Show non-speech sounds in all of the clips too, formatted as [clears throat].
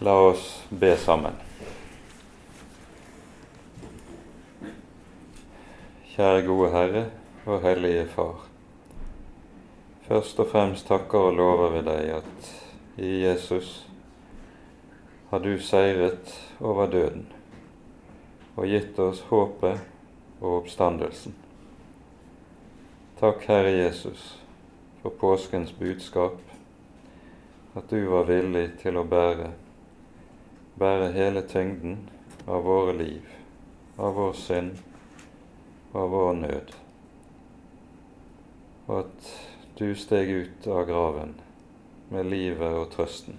La oss be sammen. Kjære gode Herre og Hellige Far. Først og fremst takker og lover vi deg at i Jesus har du seiret over døden og gitt oss håpet og oppstandelsen. Takk, Herre Jesus, for påskens budskap, at du var villig til å bære bære hele tyngden av våre liv, av vår synd og av vår nød. Og at du steg ut av graven med livet og trøsten.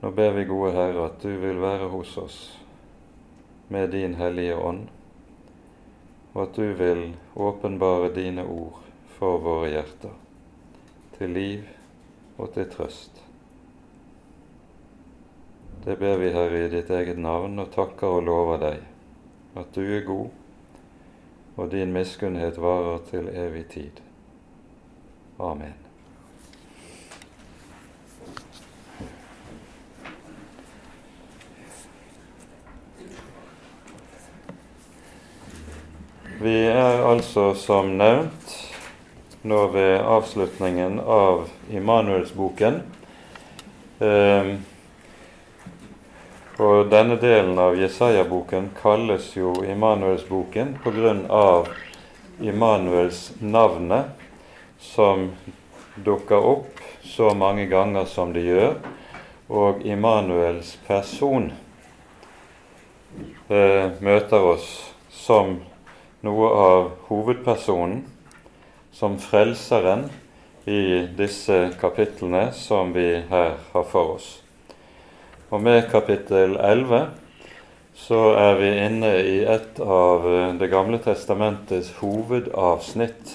Nå ber vi, gode Herre, at du vil være hos oss med din Hellige Ånd, og at du vil åpenbare dine ord for våre hjerter, til liv og til trøst. Det ber vi, Herre, i ditt eget navn, og takker og lover deg at du er god, og din miskunnhet varer til evig tid. Amen. Vi er altså, som nevnt, nå ved avslutningen av Immanuelsboken. Eh, og denne delen av Jesaja-boken kalles jo Immanuelsboken pga. Immanuels navnet, som dukker opp så mange ganger som det gjør, og Immanuels person eh, møter oss som noe av hovedpersonen, som frelseren i disse kapitlene som vi her har for oss. Og med kapittel 11 så er vi inne i et av eh, Det gamle testamentets hovedavsnitt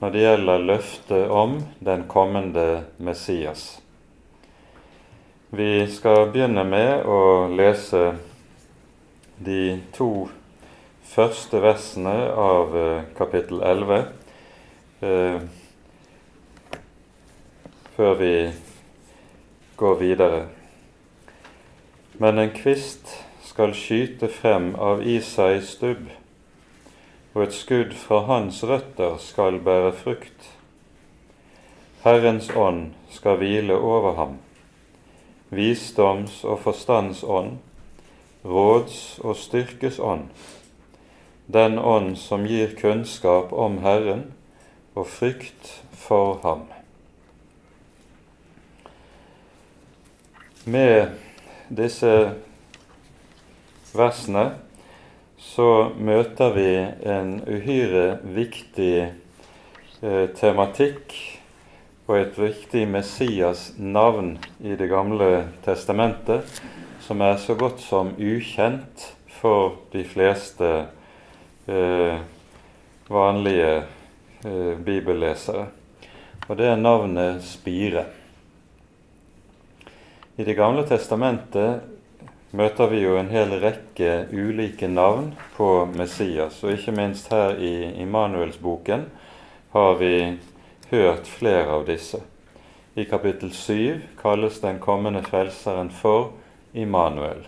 når det gjelder løftet om den kommende Messias. Vi skal begynne med å lese de to første versene av eh, kapittel 11 eh, før vi går videre. Men en kvist skal skyte frem av Isais stubb, og et skudd fra hans røtter skal bære frukt. Herrens ånd skal hvile over ham, visdoms- og forstandsånd, råds- og styrkes ånd, den ånd som gir kunnskap om Herren og frykt for ham. Med disse versene så møter vi en uhyre viktig eh, tematikk og et viktig Messias-navn i Det gamle testamentet, som er så godt som ukjent for de fleste eh, vanlige eh, bibellesere. Og det er navnet Spire. I Det gamle testamentet møter vi jo en hel rekke ulike navn på Messias, og ikke minst her i Immanuelsboken har vi hørt flere av disse. I kapittel 7 kalles den kommende frelseren for Immanuel.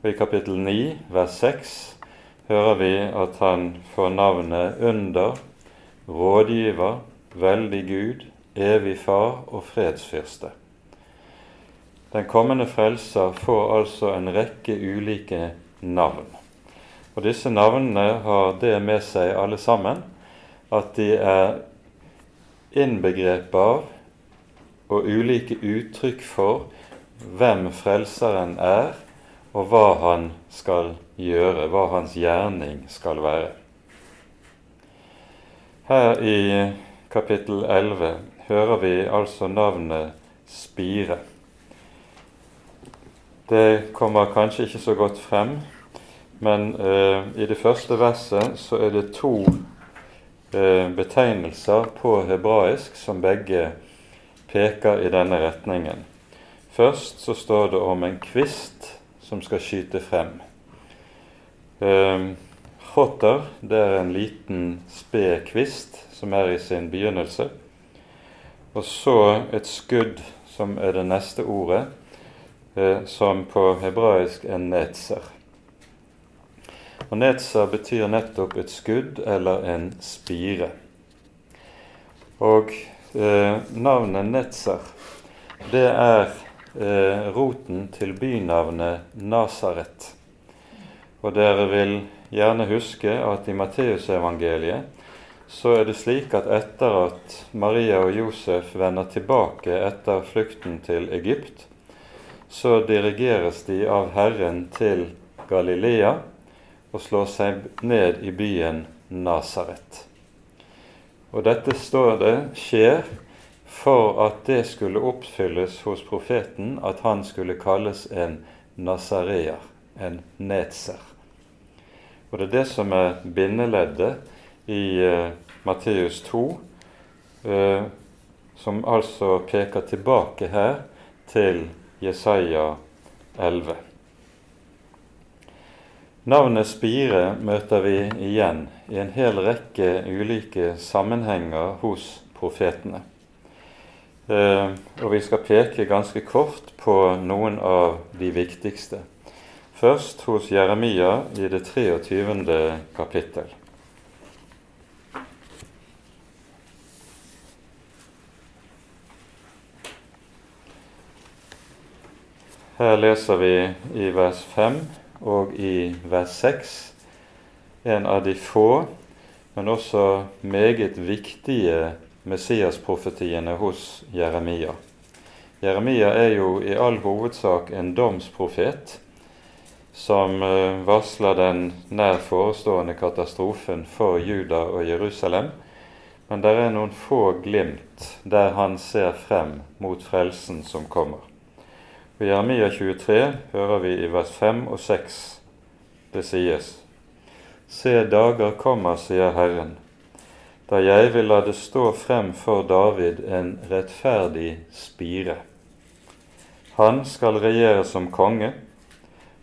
Og I kapittel 9, vers 6, hører vi at han får navnet Under, Rådgiver, Veldig Gud, Evig Far og Fredsfyrste. Den kommende frelser får altså en rekke ulike navn. Og disse navnene har det med seg alle sammen at de er innbegrep av og ulike uttrykk for hvem Frelseren er, og hva han skal gjøre, hva hans gjerning skal være. Her i kapittel 11 hører vi altså navnet Spire. Det kommer kanskje ikke så godt frem, men eh, i det første verset så er det to eh, betegnelser på hebraisk som begge peker i denne retningen. Først så står det om en kvist som skal skyte frem. Eh, Hotter det er en liten sped kvist som er i sin begynnelse. Og så et skudd som er det neste ordet, som på hebraisk er netzer. Og Netzer betyr nettopp et skudd eller en spire. Og eh, navnet Netzer, det er eh, roten til bynavnet Nasaret. Og dere vil gjerne huske at i Matteusevangeliet så er det slik at etter at Maria og Josef vender tilbake etter flukten til Egypt, så dirigeres de av Herren til Galilea og slår seg ned i byen Nasaret. Og dette står det skjer for at det skulle oppfylles hos profeten at han skulle kalles en nasareer, en netser. Og det er det som er bindeleddet i uh, Matteus 2, uh, eh, som altså peker tilbake her til Jesaja 11. Navnet spire møter vi igjen i en hel rekke ulike sammenhenger hos profetene. Eh, og vi skal peke ganske kort på noen av de viktigste. Først hos Jeremia i det 23. kapittel. Her leser vi i vers 5 og i vers 6 en av de få, men også meget viktige Messias-profetiene hos Jeremia. Jeremia er jo i all hovedsak en domsprofet som eh, varsler den nær forestående katastrofen for Juda og Jerusalem. Men det er noen få glimt der han ser frem mot frelsen som kommer. I Jeremia 23 hører vi i vers 5 og 6 det sies:" Se, dager kommer, sier Herren, da jeg vil la det stå frem for David en rettferdig spire. Han skal regjere som konge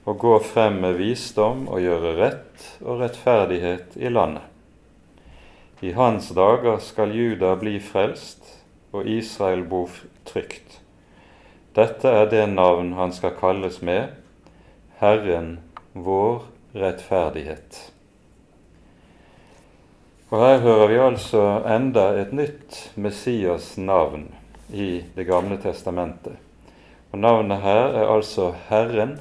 og gå frem med visdom og gjøre rett og rettferdighet i landet. I hans dager skal Juda bli frelst og Israel bo trygt. Dette er det navn han skal kalles med, Herren vår rettferdighet. Og Her hører vi altså enda et nytt Messias navn i Det gamle testamentet. Og Navnet her er altså Herren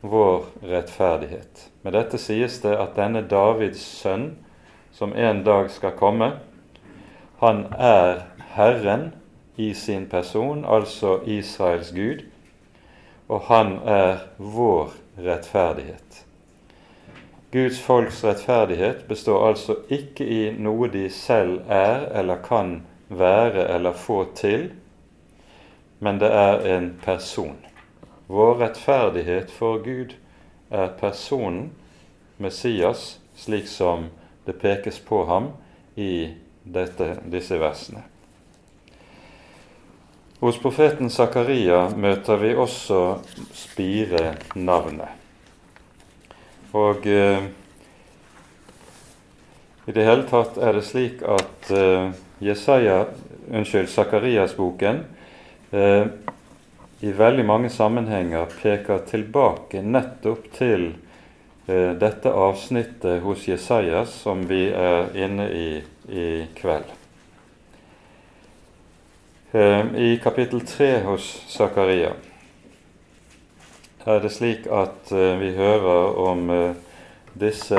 vår rettferdighet. Med dette sies det at denne Davids sønn, som en dag skal komme, han er Herren i sin person, altså Israels Gud, og han er vår rettferdighet. Guds folks rettferdighet består altså ikke i noe de selv er eller kan være eller få til, men det er en person. Vår rettferdighet for Gud er personen Messias, slik som det pekes på ham i dette, disse versene. Hos profeten Zakaria møter vi også spirenavnet. Og eh, i det hele tatt er det slik at eh, Jesaja, unnskyld, Zakarias-boken eh, i veldig mange sammenhenger peker tilbake nettopp til eh, dette avsnittet hos Jesajas som vi er inne i i kveld. Ehm, I kapittel 3 hos Zakaria er det slik at eh, vi hører om eh, disse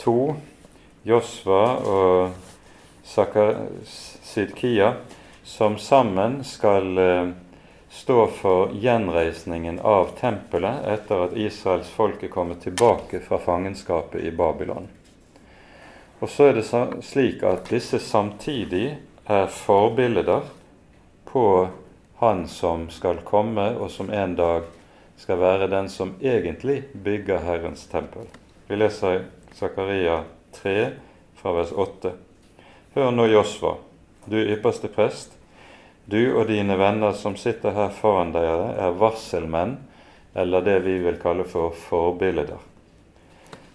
to, Josva og Sidkia, som sammen skal eh, stå for gjenreisningen av tempelet etter at Israels folk er kommet tilbake fra fangenskapet i Babylon. Og så er det slik at disse samtidig er forbilder på Han som skal komme, og som en dag skal være den som egentlig bygger Herrens tempel. Vi leser Zakaria 3 fra vers 8. Hør nå, Josva, du ypperste prest. Du og dine venner som sitter her foran dere, er varselmenn, eller det vi vil kalle for forbilder.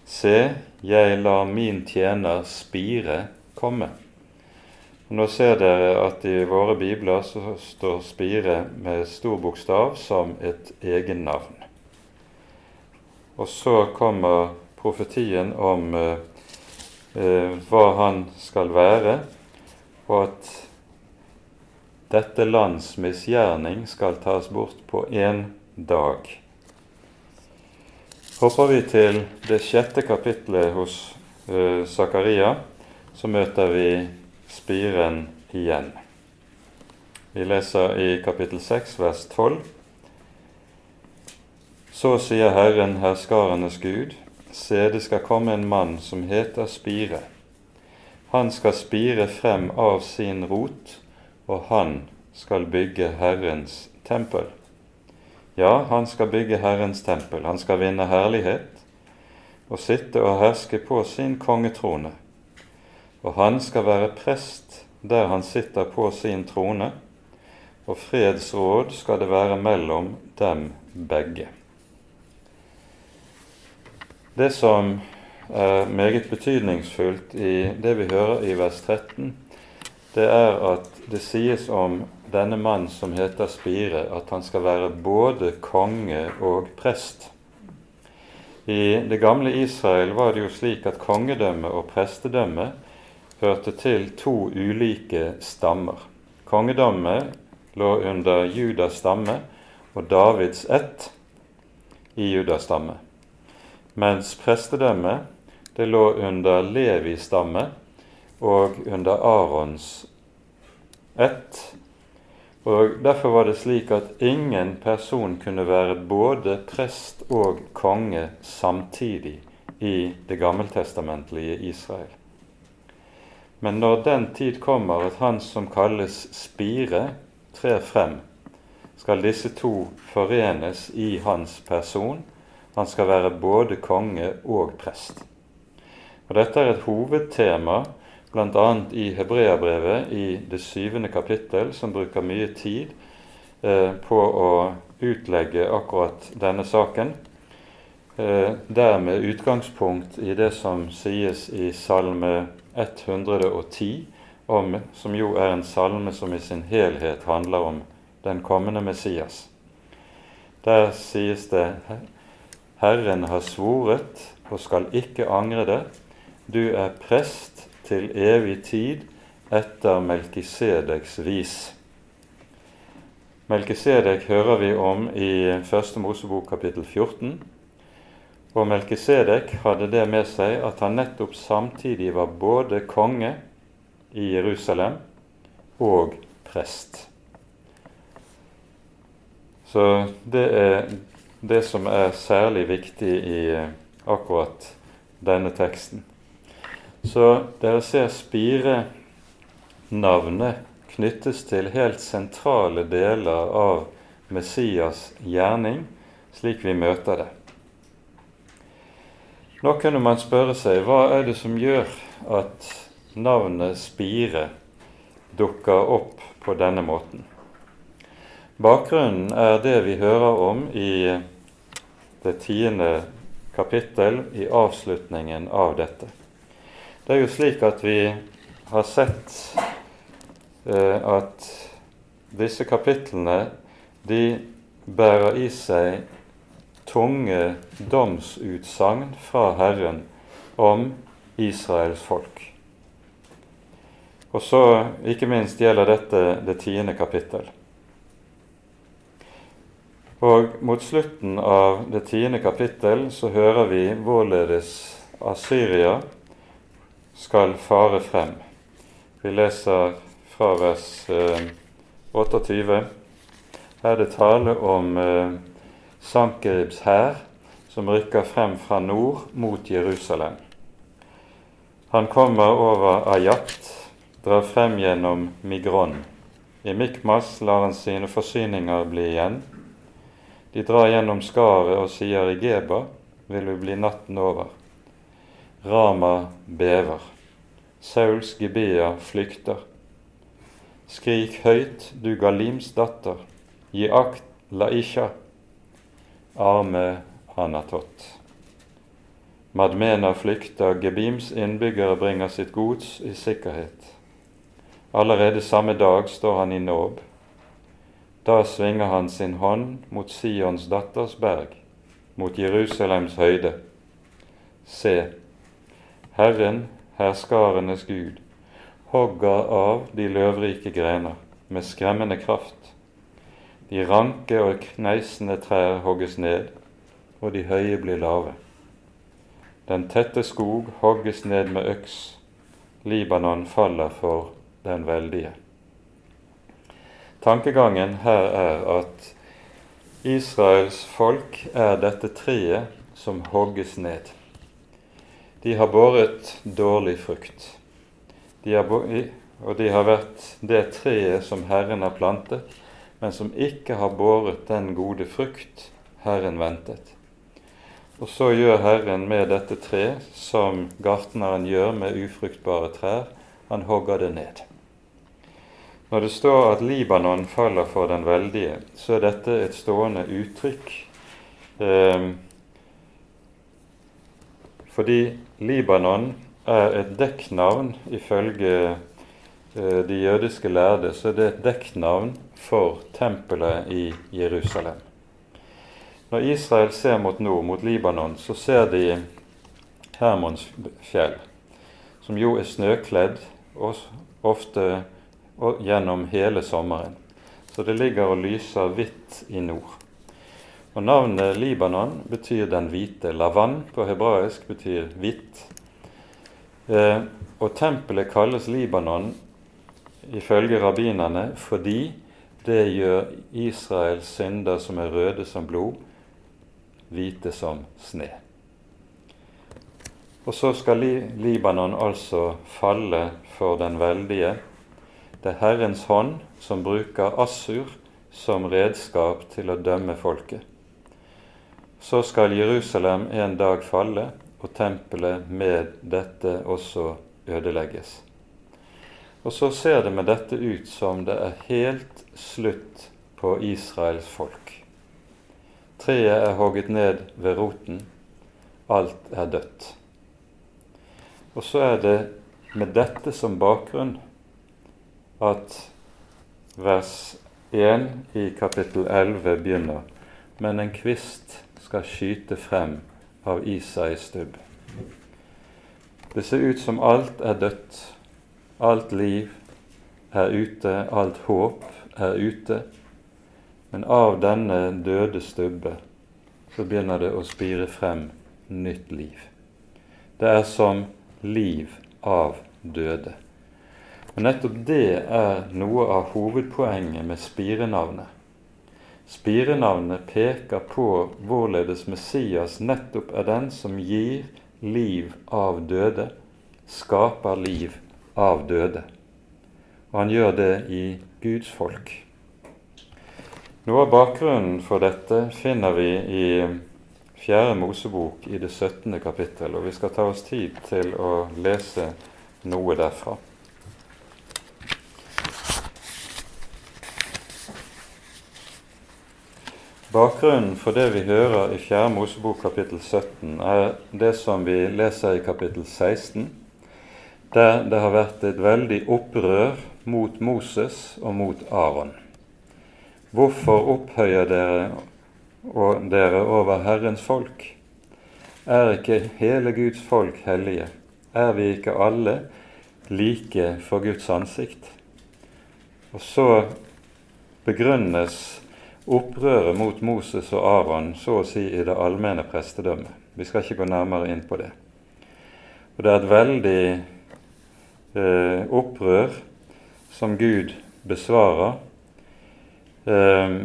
Se, jeg lar min tjener Spire komme. Nå ser dere at i våre bibler så står spire med stor bokstav som et egennavn. Og så kommer profetien om eh, eh, hva han skal være, og at dette lands misgjerning skal tas bort på én dag. Hopper vi til det sjette kapitlet hos eh, Zakaria, så møter vi spiren igjen. Vi leser i kapittel 6, vers 12. Så sier Herren, herskarenes Gud, se, det skal komme en mann som heter Spire. Han skal spire frem av sin rot, og han skal bygge Herrens tempel. Ja, han skal bygge Herrens tempel. Han skal vinne herlighet og sitte og herske på sin kongetrone og han skal være prest der han sitter på sin trone, og fredsråd skal det være mellom dem begge. Det som er meget betydningsfullt i det vi hører i vers 13, det er at det sies om denne mann som heter Spire, at han skal være både konge og prest. I det gamle Israel var det jo slik at kongedømme og prestedømme hørte til to ulike stammer. Kongedømmet lå under Judas stamme og Davids ett i Judas stamme, mens prestedømmet det lå under Levis stamme og under Arons ett. Og Derfor var det slik at ingen person kunne være både prest og konge samtidig i det gammeltestamentlige Israel. Men når den tid kommer at han som kalles Spire, trer frem, skal disse to forenes i hans person. Han skal være både konge og prest. Og Dette er et hovedtema bl.a. i Hebreabrevet i det syvende kapittel, som bruker mye tid eh, på å utlegge akkurat denne saken. Eh, der med utgangspunkt i det som sies i Salme 110, om, som jo er en salme som i sin helhet handler om den kommende Messias. Der sies det Herren har svoret og skal ikke angre det. Du er prest til evig tid etter Melkisedeks vis. Melkisedek hører vi om i Første Mosebok kapittel 14. Og Melkisedek hadde det med seg at han nettopp samtidig var både konge i Jerusalem og prest. Så det er det som er særlig viktig i akkurat denne teksten. Så dere ser spirenavnet knyttes til helt sentrale deler av Messias gjerning, slik vi møter det. Nå kunne man spørre seg hva er det som gjør at navnet Spire dukker opp på denne måten. Bakgrunnen er det vi hører om i det tiende kapittel i avslutningen av dette. Det er jo slik at vi har sett eh, at disse kapitlene de bærer i seg tunge domsutsagn fra Herren om Israels folk. Og så ikke minst gjelder dette det tiende kapittel. Og mot slutten av det tiende kapittel så hører vi hvorledes Asyria skal fare frem. Vi leser fra vers 28. Eh, Her er det tale om eh, Sankeribs hær, som rykker frem fra nord mot Jerusalem. Han kommer over Ayat, drar frem gjennom Migron. I Mikmas lar han sine forsyninger bli igjen. De drar gjennom skaret og sier i Geba vil vi bli natten over. Rama bever. Sauls Gibea flykter. Skrik høyt, du Galims datter. Gi akt, Laisha arme Anatot. Madmena flykter, Gebims innbyggere bringer sitt gods i sikkerhet. Allerede samme dag står han i Nåb. Da svinger han sin hånd mot Sions datters berg, mot Jerusalems høyde. Se, Herren, herskarenes Gud, hogger av de løvrike grener med skremmende kraft. De ranke og kneisende trær hogges ned, og de høye blir lave. Den tette skog hogges ned med øks, Libanon faller for den veldige. Tankegangen her er at Israels folk er dette treet som hogges ned. De har båret dårlig frukt. De har, og de har vært det treet som Herren har plantet, men som ikke har båret den gode frukt Herren ventet. Og så gjør Herren med dette treet som gartneren gjør med ufruktbare trær. Han hogger det ned. Når det står at Libanon faller for den veldige, så er dette et stående uttrykk. Eh, fordi Libanon er et dekknavn ifølge eh, de jødiske lærde, så er det et dekknavn for tempelet i Jerusalem. Når Israel ser mot nord, mot Libanon, så ser de Hermons fjell, som jo er snøkledd og ofte og gjennom hele sommeren. Så det ligger og lyser hvitt i nord. Og Navnet Libanon betyr den hvite. Lavan på hebraisk betyr hvitt. Eh, og tempelet kalles Libanon ifølge rabbinerne fordi det gjør Israels synder som er røde som blod, hvite som sne. Og så skal Libanon altså falle for den veldige det er Herrens hånd som bruker Assur som redskap til å dømme folket. Så skal Jerusalem en dag falle, og tempelet med dette også ødelegges. Og så ser det med dette ut som det er helt slutt på Israels folk. Treet er hogget ned ved roten. Alt er dødt. Og så er det med dette som bakgrunn at vers 1 i kapittel 11 begynner Men en kvist skal skyte frem av Isais stubb. Det ser ut som alt er dødt, alt liv er ute, alt håp er ute. Men av denne døde stubbe så begynner det å spire frem nytt liv. Det er som liv av døde. Og nettopp det er noe av hovedpoenget med spirenavnet. Spirenavnet peker på hvorledes Messias nettopp er den som gir liv av døde, skaper liv av døde. Og han gjør det i Guds folk. Noe av bakgrunnen for dette finner vi i Fjerde Mosebok i det 17. kapittel, og vi skal ta oss tid til å lese noe derfra. Bakgrunnen for det vi hører i 4. Mosebok kapittel 17, er det som vi leser i kapittel 16, der det har vært et veldig opprør mot Moses og mot Aron. Hvorfor opphøyer dere og dere over Herrens folk? Er ikke hele Guds folk hellige? Er vi ikke alle like for Guds ansikt? Og så begrunnes opprøret mot Moses og Aron så å si i det allmenne prestedømmet. Vi skal ikke gå nærmere inn på det. Og Det er et veldig eh, opprør som Gud besvarer. Eh,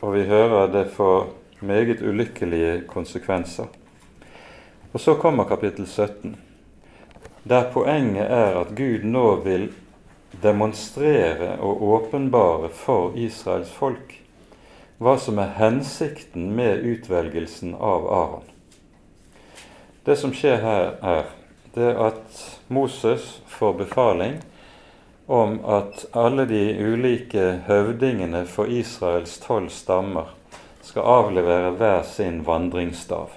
og vi hører det får meget ulykkelige konsekvenser. Og så kommer kapittel 17, der poenget er at Gud nå vil demonstrere og åpenbare for Israels folk hva som er hensikten med utvelgelsen av Aron. Det som skjer her, er det at Moses får befaling om at alle de ulike høvdingene for Israels tolv stammer skal avlevere hver sin vandringsstav.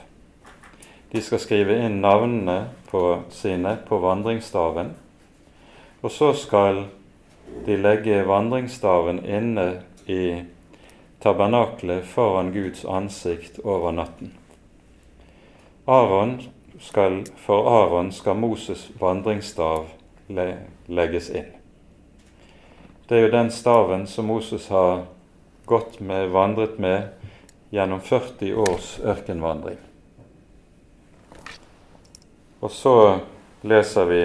De skal skrive inn navnene på sine på vandringsstaven, Og så skal de legge vandringsstaven inne i tabernaklet foran Guds ansikt over natten. Aron skal, for Aron skal Moses' vandringsstav legges inn. Det er jo den staven som Moses har gått med, vandret med gjennom 40 års ørkenvandring. Og så leser vi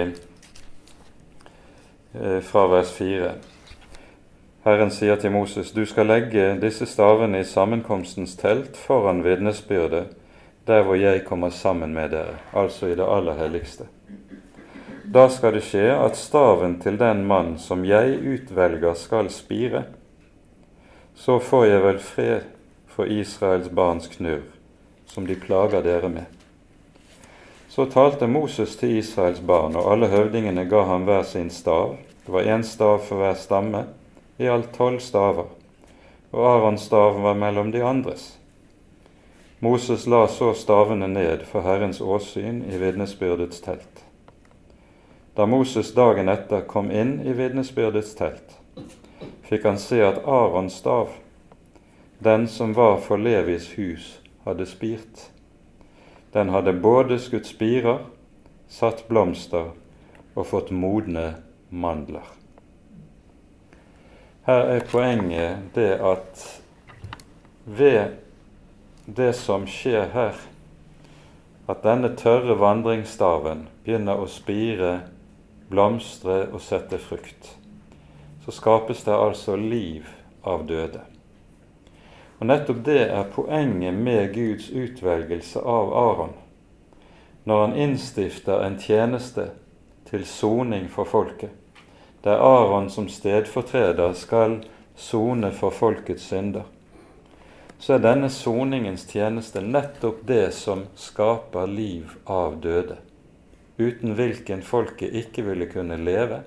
eh, fra vers 4. Herren sier til Moses, du skal legge disse stavene i sammenkomstens telt foran vitnesbyrdet, der hvor jeg kommer sammen med dere, altså i det aller helligste. Da skal det skje at staven til den mann som jeg utvelger, skal spire. Så får jeg vel fred for Israels barns knurr, som de plager dere med. Så talte Moses til Israels barn, og alle høvdingene ga ham hver sin stav. Det var én stav for hver stamme i alt tolv staver, og Arons stav var mellom de andres. Moses la så stavene ned for Herrens åsyn i vitnesbyrdets telt. Da Moses dagen etter kom inn i vitnesbyrdets telt, fikk han se at Arons stav, den som var for Levis hus, hadde spirt. Den hadde både skutt spirer, satt blomster og fått modne mandler. Her er poenget det at ved det som skjer her, at denne tørre vandringsstaven begynner å spire, blomstre og sette frukt, så skapes det altså liv av døde. Og Nettopp det er poenget med Guds utvelgelse av Aron, når han innstifter en tjeneste til soning for folket der Aron som stedfortreder skal sone for folkets synder, så er denne soningens tjeneste nettopp det som skaper liv av døde, uten hvilken folket ikke ville kunne leve,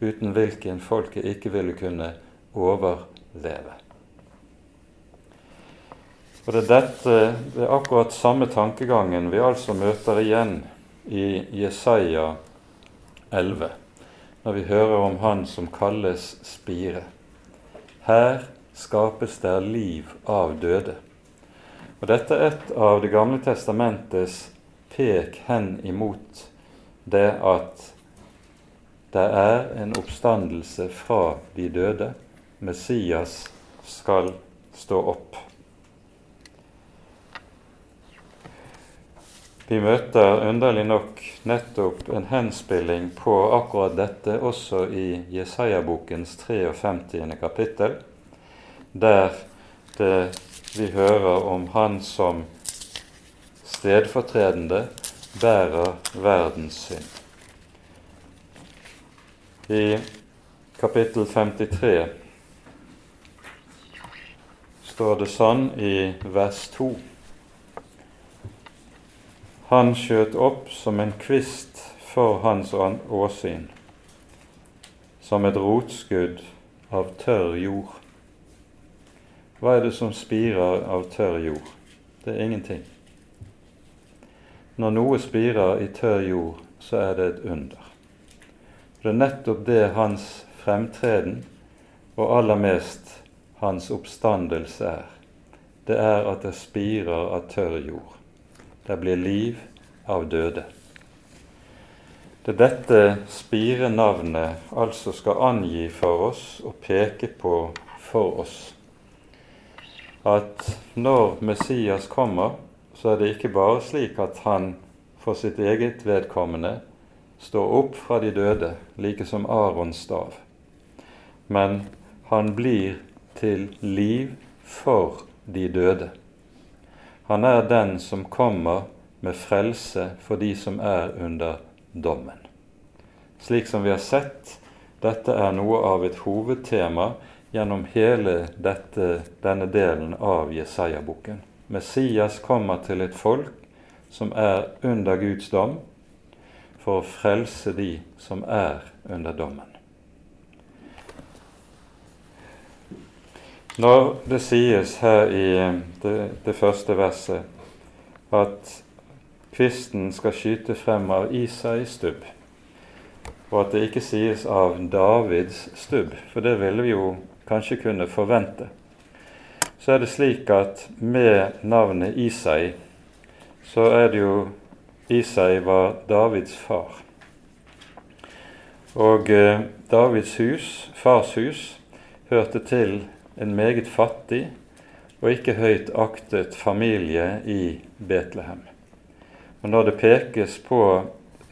uten hvilken folket ikke ville kunne overleve. Og Det er dette, det er akkurat samme tankegangen vi altså møter igjen i Jesaja 11 når vi hører om Han som kalles spire. Her skapes der liv av døde. Og Dette er et av Det gamle testamentets pek hen imot det at det er en oppstandelse fra de døde. Messias skal stå opp. Vi møter underlig nok nettopp en henspilling på akkurat dette også i Jesaja-bokens 53. kapittel, der det, vi hører om Han som stedfortredende bærer verdens synd. I kapittel 53 står det sånn i vers 2 han skjøt opp som en kvist for hans åsyn, som et rotskudd av tørr jord. Hva er det som spirer av tørr jord? Det er ingenting. Når noe spirer i tørr jord, så er det et under. Det er nettopp det hans fremtreden, og aller mest hans oppstandelse er. Det er at det spirer av tørr jord. Det blir liv av døde. Det er dette spirenavnet altså skal angi for oss og peke på for oss. At når Messias kommer, så er det ikke bare slik at han for sitt eget vedkommende står opp fra de døde, like som Arons stav, men han blir til liv for de døde. Han er den som kommer med frelse for de som er under dommen. Slik som vi har sett, dette er noe av et hovedtema gjennom hele dette, denne delen av Jesaja-boken. Messias kommer til et folk som er under Guds dom, for å frelse de som er under dommen. Når det sies her i det, det første verset at kvisten skal skyte frem av Isais stubb, og at det ikke sies av Davids stubb, for det ville vi jo kanskje kunne forvente. Så er det slik at med navnet Isai, så er det jo Isai var Davids far. Og eh, Davids hus, fars hus, hørte til en meget fattig og ikke høyt aktet familie i Betlehem. Og Når det pekes på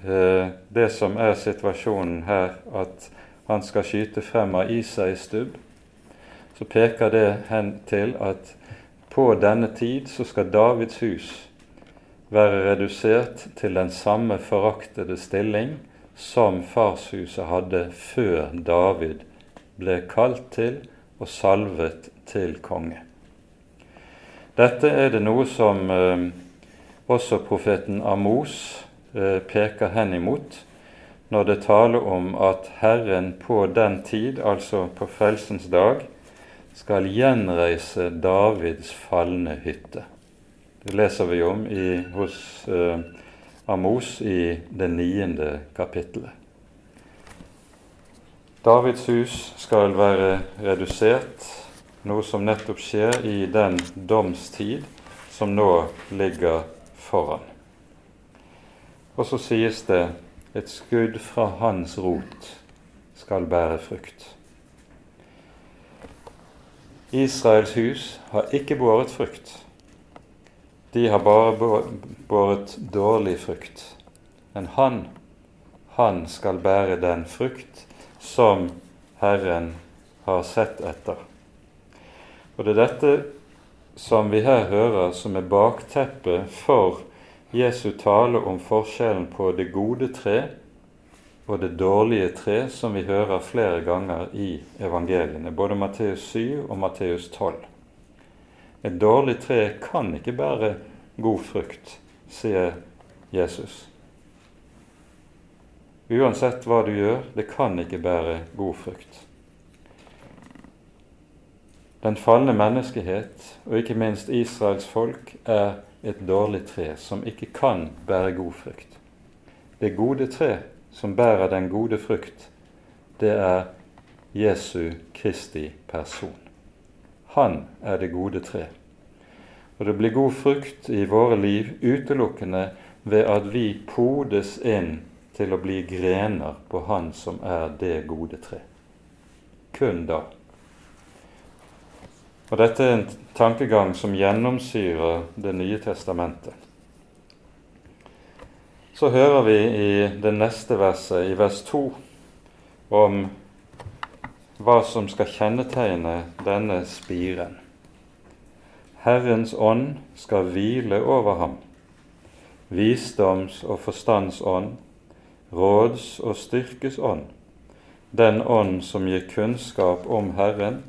eh, det som er situasjonen her, at han skal skyte frem av Isais stubb, så peker det hen til at på denne tid så skal Davids hus være redusert til den samme foraktede stilling som farshuset hadde før David ble kalt til og salvet til konge. Dette er det noe som eh, også profeten Amos eh, peker hen imot når det taler om at Herren på den tid, altså på frelsens dag, skal gjenreise Davids falne hytte. Det leser vi om i, hos eh, Amos i det niende kapittelet. Davids hus skal være redusert noe som nettopp skjer i den domstid som nå ligger foran. Og så sies det et skudd fra hans rot skal bære frukt. Israels hus har ikke båret frukt. De har bare båret dårlig frukt. Men han, han skal bære den frukt som Herren har sett etter. Og det er dette som vi her hører som er bakteppet for Jesu tale om forskjellen på det gode tre og det dårlige tre, som vi hører flere ganger i evangeliene, både Matteus 7 og Matteus 12. Et dårlig tre kan ikke bære god frukt, sier Jesus. Uansett hva du gjør, det kan ikke bære god frukt. Den falne menneskehet, og ikke minst Israels folk, er et dårlig tre som ikke kan bære god frukt. Det gode tre som bærer den gode frukt, det er Jesu Kristi person. Han er det gode tre. Og det blir god frukt i våre liv utelukkende ved at vi podes inn til å bli grener på Han som er det gode tre. Kun da. Og Dette er en tankegang som gjennomsyrer Det nye testamentet. Så hører vi i det neste verset, i vers 2, om hva som skal kjennetegne denne spiren. Herrens ånd skal hvile over ham, visdoms- og forstandsånd, råds- og styrkes ånd, den ånd som gir kunnskap om Herren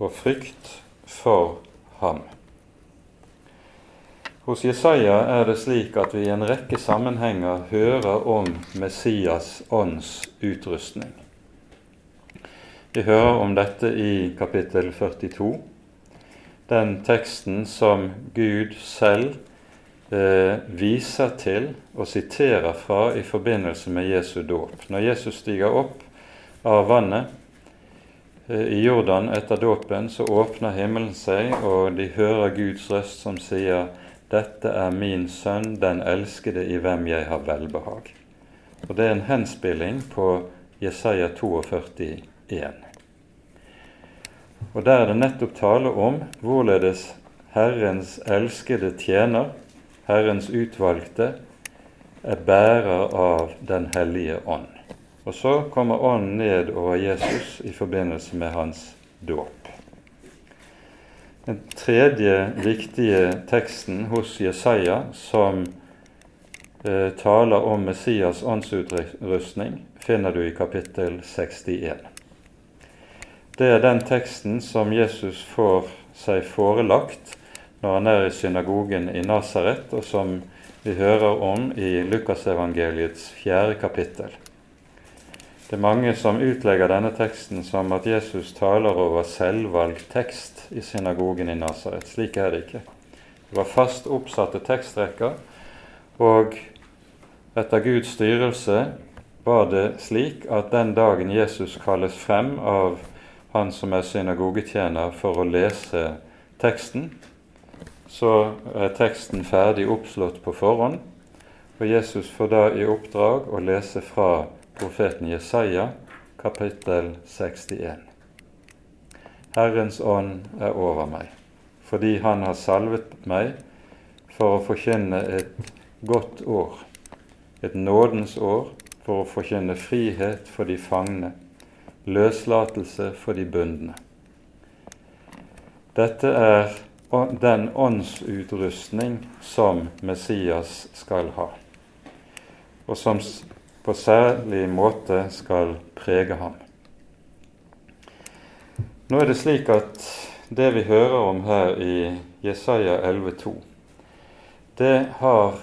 og frykt for ham. Hos Jesaja er det slik at vi i en rekke sammenhenger hører om Messias ånds utrustning. Vi hører om dette i kapittel 42, den teksten som Gud selv eh, viser til og siterer fra i forbindelse med Jesu dåp. Når Jesus stiger opp av vannet, Eh, i Jordan etter dåpen så åpner himmelen seg, og de hører Guds røst som sier:" Dette er min sønn, den elskede, i hvem jeg har velbehag. Og Det er en henspilling på Jesaja 42, 1. Og Der er det nettopp tale om hvorledes Herrens elskede tjener, Herrens utvalgte, er bærer av Den hellige ånd. Og så kommer Ånden ned over Jesus i forbindelse med hans dåp. Den tredje viktige teksten hos Jesaja som eh, taler om Messias åndsutrustning, finner du i kapittel 61. Det er den teksten som Jesus får seg forelagt når han er i synagogen i Nasaret, og som vi hører om i Lukasevangeliets fjerde kapittel. Det er mange som utlegger denne teksten som at Jesus taler over selvvalgt tekst i synagogen i Nasaret. Slik er det ikke. Det var fast oppsatte tekstrekker, og etter Guds styrelse var det slik at den dagen Jesus kalles frem av han som er synagogetjener, for å lese teksten, så er teksten ferdig oppslått på forhånd, og Jesus får da i oppdrag å lese fra profeten Jesaja, kapittel 61. Herrens ånd er over meg, fordi Han har salvet meg for å forkynne et godt år, et nådens år, for å forkynne frihet for de fangne, løslatelse for de bundne. Dette er den åndsutrustning som Messias skal ha, og som på særlig måte skal prege ham. Nå er det slik at det vi hører om her i Jesaja 11,2, det har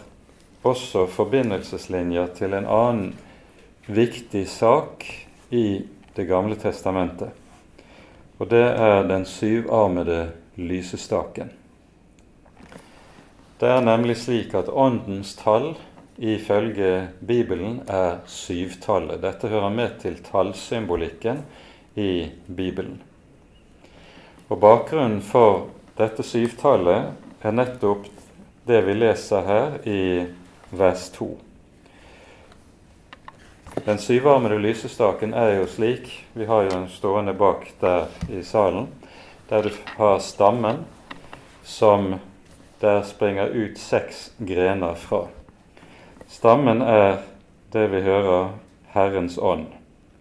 også forbindelseslinjer til en annen viktig sak i Det gamle testamentet. Og det er den syvarmede lysestaken. Det er nemlig slik at åndens tall ifølge Bibelen er syvtallet. Dette hører med til tallsymbolikken i Bibelen. Og Bakgrunnen for dette syvtallet er nettopp det vi leser her i vers 2. Den syvarmede lysestaken er jo slik Vi har jo en stående bak der i salen, der du har stammen som der springer ut seks grener fra. Stammen er det vi hører Herrens ånd.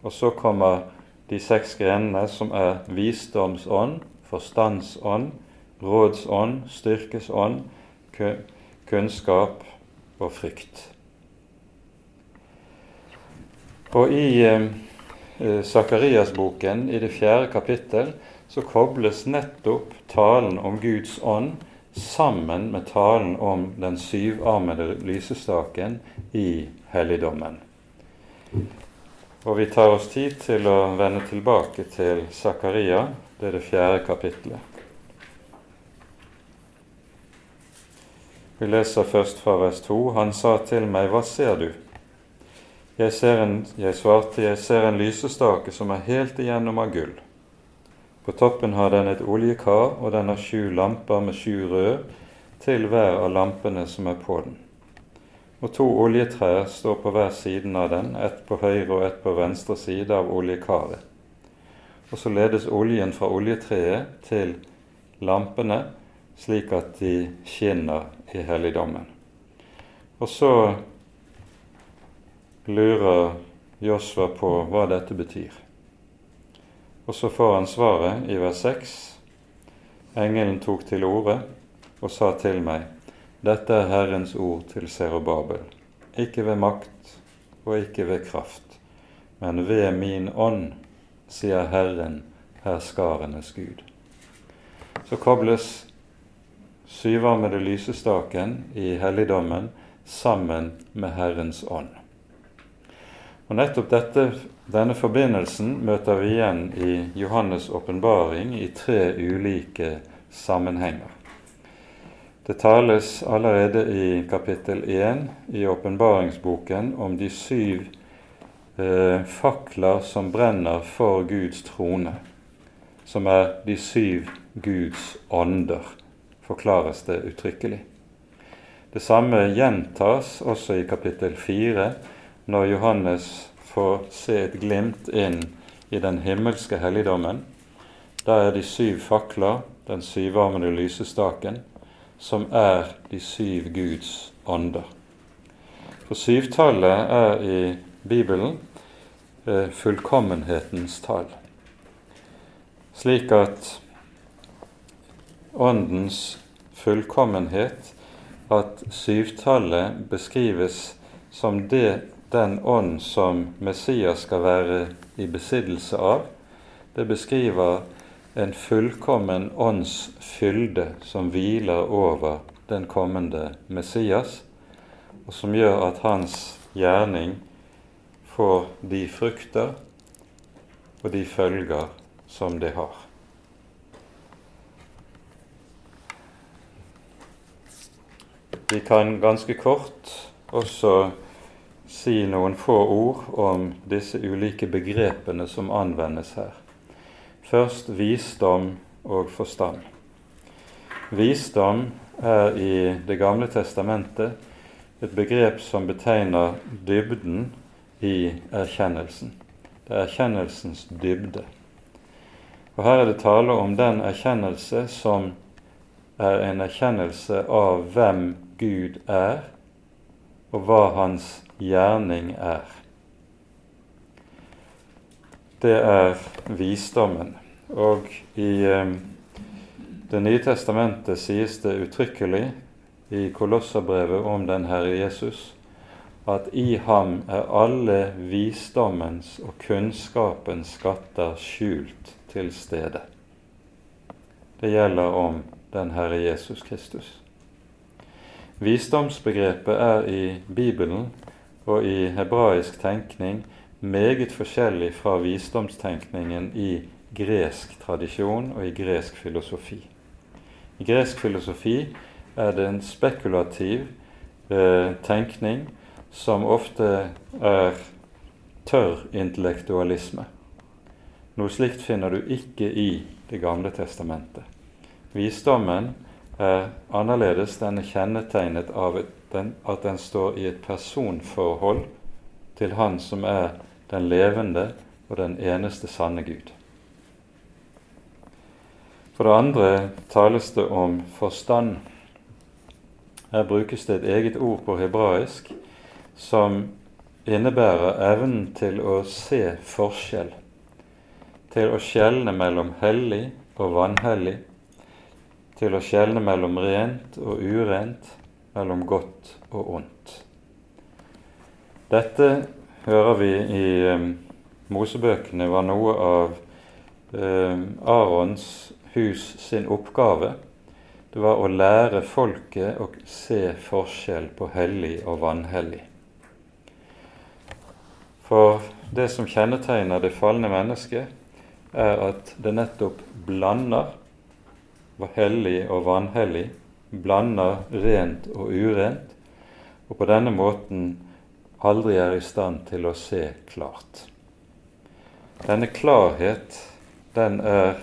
Og så kommer de seks grenene, som er visdomsånd, forstandsånd, rådsånd, styrkesånd, kunnskap og frykt. Og i eh, Sakarias-boken, i det fjerde kapittel, så kobles nettopp talen om Guds ånd sammen med talen om den syvarmede lysestaken i helligdommen. Og vi tar oss tid til å vende tilbake til Zakaria, det er det fjerde kapittelet. Vi leser først fra vers 2. Han sa til meg, Hva ser du? Jeg, en, jeg svarte, Jeg ser en lysestake som er helt igjennom av gull. På toppen har den et oljekar, og den har sju lamper med sju rød til hver av lampene som er på den. Og to oljetrær står på hver siden av den, ett på høyre og ett på venstre side av oljekaret. Og så ledes oljen fra oljetreet til lampene, slik at de skinner i helligdommen. Og så lurer Josva på hva dette betyr. Og så får han svaret i vers 6. Engelen tok til orde og sa til meg, dette er Herrens ord til Serobabel, ikke ved makt og ikke ved kraft, men ved min ånd, sier Herren, herskarenes Gud. Så kobles syvarmede lysestaken i helligdommen sammen med Herrens ånd. Og Nettopp dette, denne forbindelsen møter vi igjen i Johannes' åpenbaring i tre ulike sammenhenger. Det tales allerede i kapittel 1 i åpenbaringsboken om de syv eh, fakler som brenner for Guds trone, som er de syv Guds ånder, forklares det uttrykkelig. Det samme gjentas også i kapittel 4 når Johannes får se et glimt inn i den himmelske helligdommen. Da er de syv fakler, den syvarmede lysestaken, som er de syv Guds ånder. For syvtallet er i Bibelen fullkommenhetens tall. Slik at Åndens fullkommenhet, at syvtallet beskrives som det den ånd som Messias skal være i besittelse av, det beskriver en fullkommen ånds fylde som hviler over den kommende Messias, og som gjør at hans gjerning får de frukter og de følger som det har. Vi kan ganske kort også si noen få ord om disse ulike begrepene som anvendes her. Først visdom og forstand. Visdom er i Det gamle testamentet et begrep som betegner dybden i erkjennelsen. Det er erkjennelsens dybde. Og Her er det tale om den erkjennelse som er en erkjennelse av hvem Gud er, og hva hans gjerning er. Det er visdommen. Og i eh, Det nye testamentet sies det uttrykkelig i Kolosserbrevet om den Herre Jesus at i ham er alle visdommens og kunnskapens skatter skjult til stede. Det gjelder om den Herre Jesus Kristus. Visdomsbegrepet er i Bibelen og i hebraisk tenkning meget forskjellig fra visdomstenkningen i gresk tradisjon og i gresk filosofi. I gresk filosofi er det en spekulativ eh, tenkning som ofte er tørr intellektualisme. Noe slikt finner du ikke i Det gamle testamentet. Visdommen er annerledes. Den er kjennetegnet av at den står i et personforhold til Han som er den levende og den eneste sanne Gud. For det andre tales det om forstand. Her brukes det et eget ord på hebraisk som innebærer evnen til å se forskjell, til å skjelne mellom hellig og vanhellig, til å skjelne mellom rent og urent, mellom godt og ondt. Dette hører vi i um, Mosebøkene var noe av eh, Arons hus sin oppgave. Det var å lære folket å se forskjell på hellig og vanhellig. For det som kjennetegner det falne mennesket, er at det nettopp blander hellig og vanhellig, blander rent og urent, og på denne måten aldri er i stand til å se klart. Denne klarhet, den er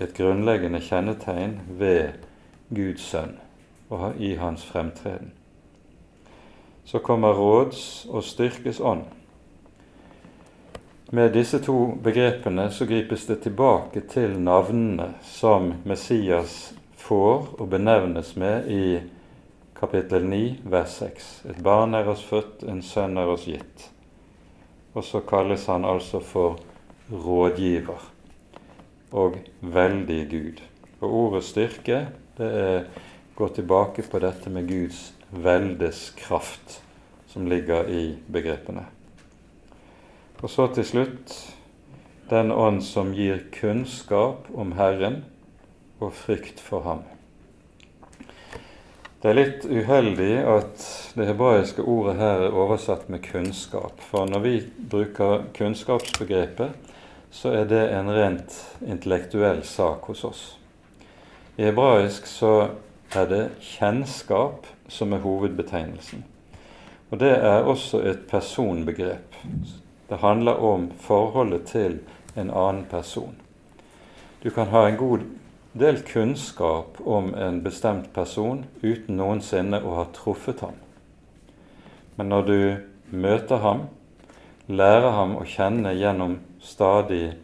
et grunnleggende kjennetegn ved Guds sønn og i hans fremtreden. Så kommer råds- og styrkes ånd. Med disse to begrepene så gripes det tilbake til navnene som Messias får og benevnes med i kapittel 9, vers 6. Et barn er oss født, en sønn er oss gitt. Og så kalles han altså for rådgiver og veldig Gud. Og ordet styrke det er, går tilbake på dette med Guds veldes kraft, som ligger i begrepene. Og så til slutt den ånd som gir kunnskap om Herren og frykt for ham. Det er litt uheldig at det hebraiske ordet her er oversatt med kunnskap. For når vi bruker kunnskapsbegrepet, så er det en rent intellektuell sak hos oss. I hebraisk så er det kjennskap som er hovedbetegnelsen. Og det er også et personbegrep. Det handler om forholdet til en annen person. Du kan ha en god del kunnskap om en bestemt person uten noensinne å ha truffet ham. Men når du møter ham, lærer ham å kjenne gjennom stadig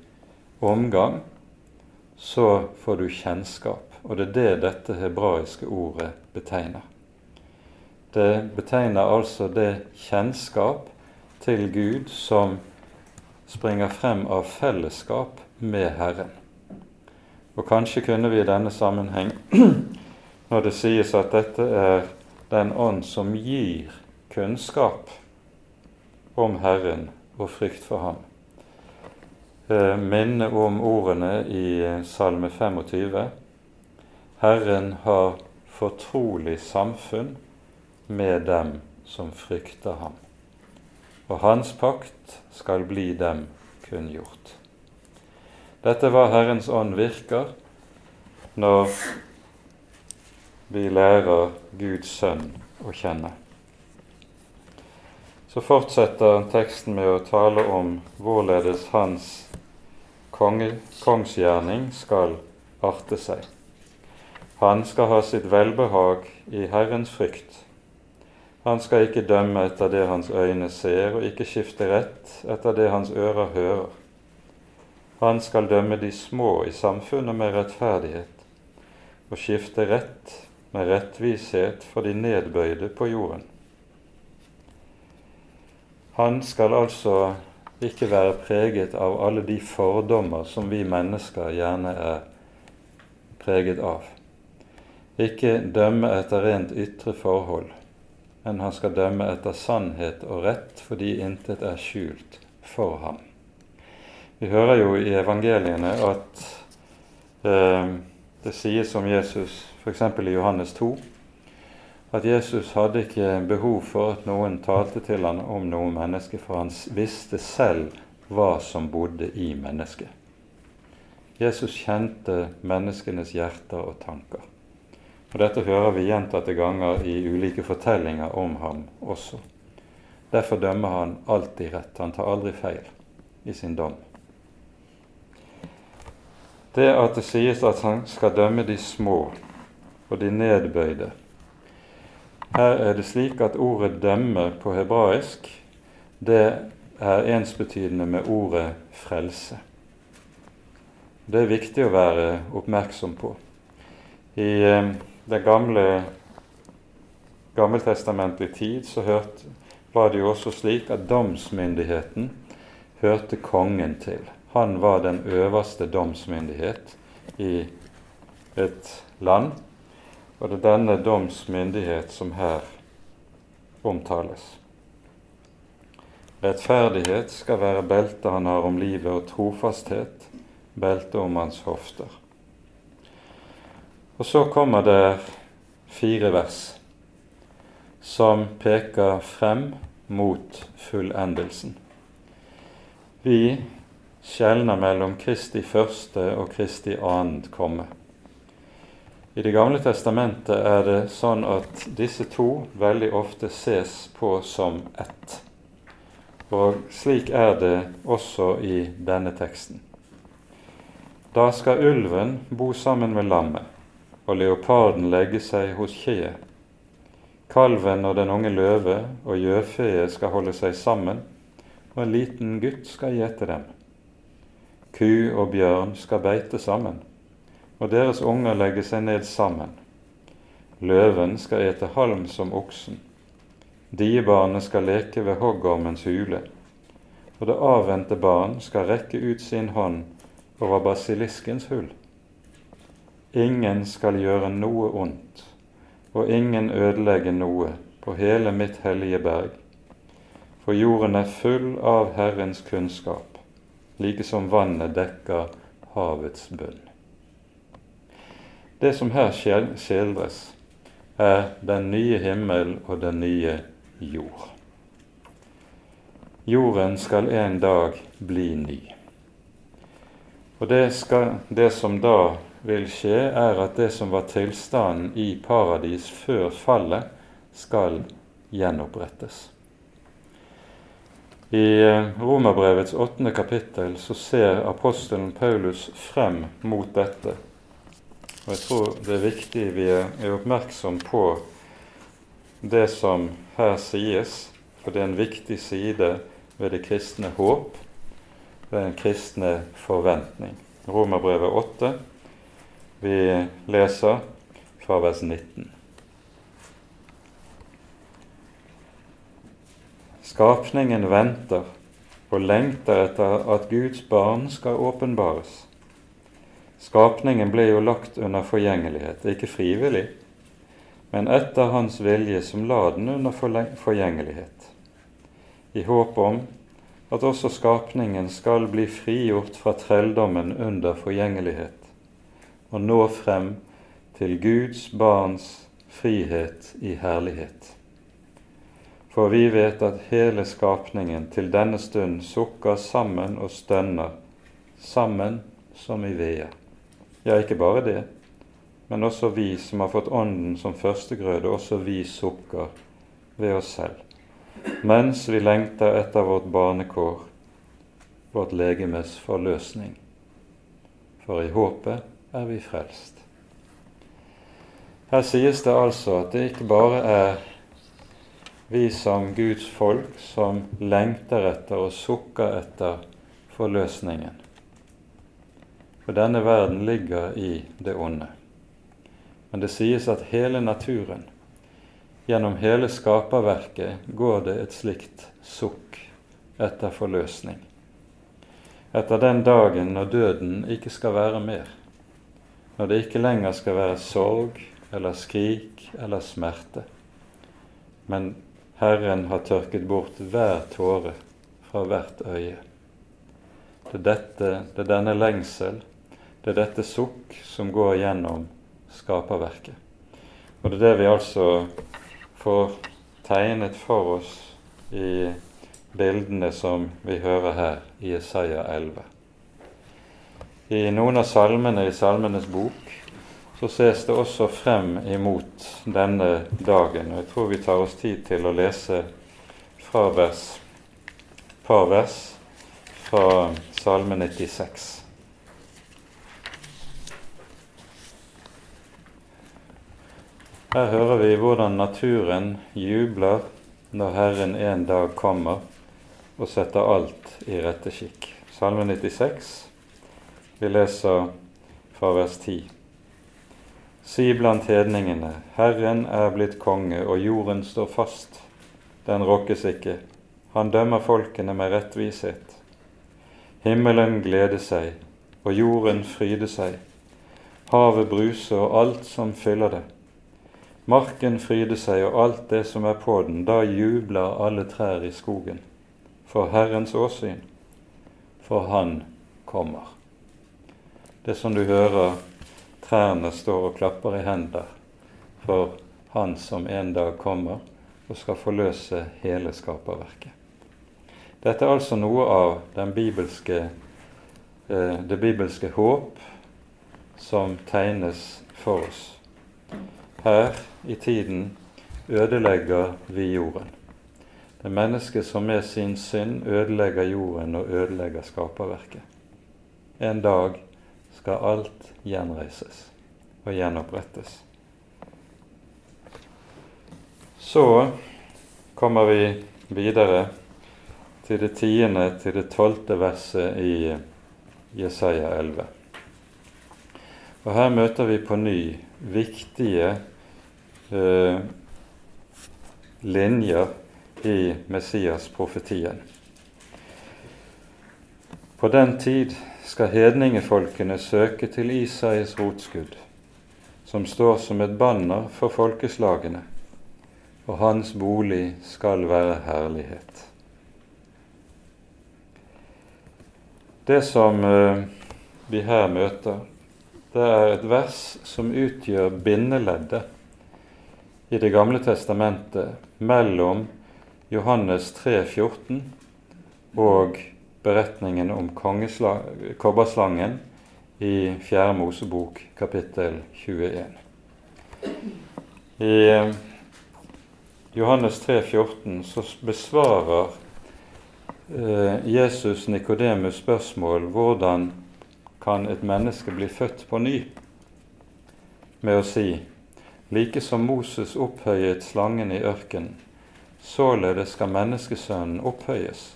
omgang, så får du kjennskap. Og det er det dette hebraiske ordet betegner. Det betegner altså det kjennskap til Gud som springer frem av fellesskap med Herren. Og kanskje kunne vi i denne sammenheng, [clears throat] når det sies at dette er den ånd som gir kunnskap om Herren og frykt for ham, eh, minne om ordene i Salme 25. Herren har fortrolig samfunn med dem som frykter ham og hans pakt skal bli dem kunngjort. Dette var Herrens ånd virker når vi lærer Guds sønn å kjenne. så fortsetter teksten med å tale om hvorledes hans kongsgjerning skal arte seg. Han skal ha sitt velbehag i Herrens frykt. Han skal ikke dømme etter det hans øyne ser, og ikke skifte rett etter det hans ører hører. Han skal dømme de små i samfunnet med rettferdighet, og skifte rett med rettvishet for de nedbøyde på jorden. Han skal altså ikke være preget av alle de fordommer som vi mennesker gjerne er preget av. Ikke dømme etter rent ytre forhold, men han skal dømme etter sannhet og rett, fordi intet er skjult for ham. Vi hører jo i evangeliene at eh, det sies om Jesus, f.eks. i Johannes 2, at Jesus hadde ikke behov for at noen talte til ham om noe menneske, for han visste selv hva som bodde i mennesket. Jesus kjente menneskenes hjerter og tanker. Og Dette hører vi gjentatte ganger i ulike fortellinger om ham også. Derfor dømmer han alltid rett. Han tar aldri feil i sin dom. Det at det sies at han skal dømme de små og de nedbøyde, her er det slik at ordet 'dømme' på hebraisk det er ensbetydende med ordet 'frelse'. Det er viktig å være oppmerksom på. I den gamle i tid så hørte, var det jo også slik at domsmyndigheten hørte kongen til. Han var den øverste domsmyndighet i et land. Og det er denne domsmyndighet som her omtales. Rettferdighet skal være beltet han har om livet, og trofasthet beltet om hans hofter. Og så kommer det fire vers som peker frem mot fullendelsen. Vi skjelner mellom Kristi første og Kristi annet komme. I Det gamle testamentet er det sånn at disse to veldig ofte ses på som ett. Og slik er det også i denne teksten. Da skal ulven bo sammen med lammet, og leoparden legge seg hos kjeet. Kalven og den unge løve og gjøfeet skal holde seg sammen, og en liten gutt skal gjete dem. Ku og bjørn skal beite sammen og deres unger legge seg ned sammen. Løven skal ete halm som oksen. Diebarnet skal leke ved hoggormens hule. Og det avvente barn skal rekke ut sin hånd over basiliskens hull. Ingen skal gjøre noe ondt, og ingen ødelegge noe på hele mitt hellige berg. For jorden er full av Herrens kunnskap, like som vannet dekker havets bunn. Det som her skildres, er den nye himmel og den nye jord. Jorden skal en dag bli ny. Og det, skal, det, som da vil skje, er at det som var tilstanden i paradis før fallet, skal gjenopprettes. I eh, Romerbrevets åttende kapittel så ser apostelen Paulus frem mot dette og jeg tror det er viktig vi er oppmerksom på det som her sies, for det er en viktig side ved det kristne håp, ved den kristne forventning. Romerbrevet 8, vi leser fra vers 19. Skapningen venter og lengter etter at Guds barn skal åpenbares. Skapningen ble jo lagt under forgjengelighet, ikke frivillig, men etter Hans vilje som la den under forgjengelighet, i håp om at også skapningen skal bli frigjort fra trelldommen under forgjengelighet og nå frem til Guds barns frihet i herlighet. For vi vet at hele skapningen til denne stund sukker sammen og stønner, sammen som i veet. Ja, ikke bare det, men også vi som har fått Ånden som førstegrøde, også vi sukker ved oss selv mens vi lengter etter vårt barnekår, vårt legemes forløsning. For i håpet er vi frelst. Her sies det altså at det ikke bare er vi som Guds folk som lengter etter og sukker etter forløsningen. For denne verden ligger i det onde. Men det sies at hele naturen, gjennom hele skaperverket, går det et slikt sukk etter forløsning. Etter den dagen når døden ikke skal være mer. Når det ikke lenger skal være sorg eller skrik eller smerte. Men Herren har tørket bort hver tåre fra hvert øye. Det er, dette, det er denne lengsel, det er dette sukk som går gjennom skaperverket. Og det er det vi altså får tegnet for oss i bildene som vi hører her i Isaiah 11. I noen av salmene i Salmenes bok så ses det også frem imot denne dagen. Og jeg tror vi tar oss tid til å lese fra vers, par vers fra Salme 96. Her hører vi hvordan naturen jubler når Herren en dag kommer og setter alt i rette skikk. Salme 96, vi leser fra vers 10. Si blant hedningene, Herren er blitt konge, og jorden står fast. Den rokkes ikke. Han dømmer folkene med rettvishet. Himmelen gleder seg, og jorden fryder seg. Havet bruser og alt som fyller det. Marken fryder seg og alt det som er på den. Da jubler alle trær i skogen. For Herrens åsyn. For Han kommer. Det som du hører Trærne står og klapper i hender for Han som en dag kommer og skal forløse hele skaperverket. Dette er altså noe av bibelske, eh, det bibelske håp som tegnes for oss. Her i tiden ødelegger vi jorden. Det mennesket som med sin synd ødelegger jorden og ødelegger skaperverket. En dag skal alt gjenreises og gjenopprettes. Så kommer vi videre til det tiende til det tolvte verset i Jesaja 11. Og Her møter vi på ny viktige eh, linjer i Messias-profetien. På den tid skal hedningefolkene søke til Isais rotskudd, som står som et banner for folkeslagene, og hans bolig skal være herlighet. Det som eh, vi her møter, det er et vers som utgjør bindeleddet i Det gamle testamentet mellom Johannes 3, 14 og beretningen om kobberslangen i Fjerde Mosebok kapittel 21. I eh, Johannes 3, 14 så besvarer eh, Jesus Nikodemus spørsmål hvordan kan et menneske bli født på ny, med å si like som Moses opphøyet slangen i ørkenen, således skal menneskesønnen opphøyes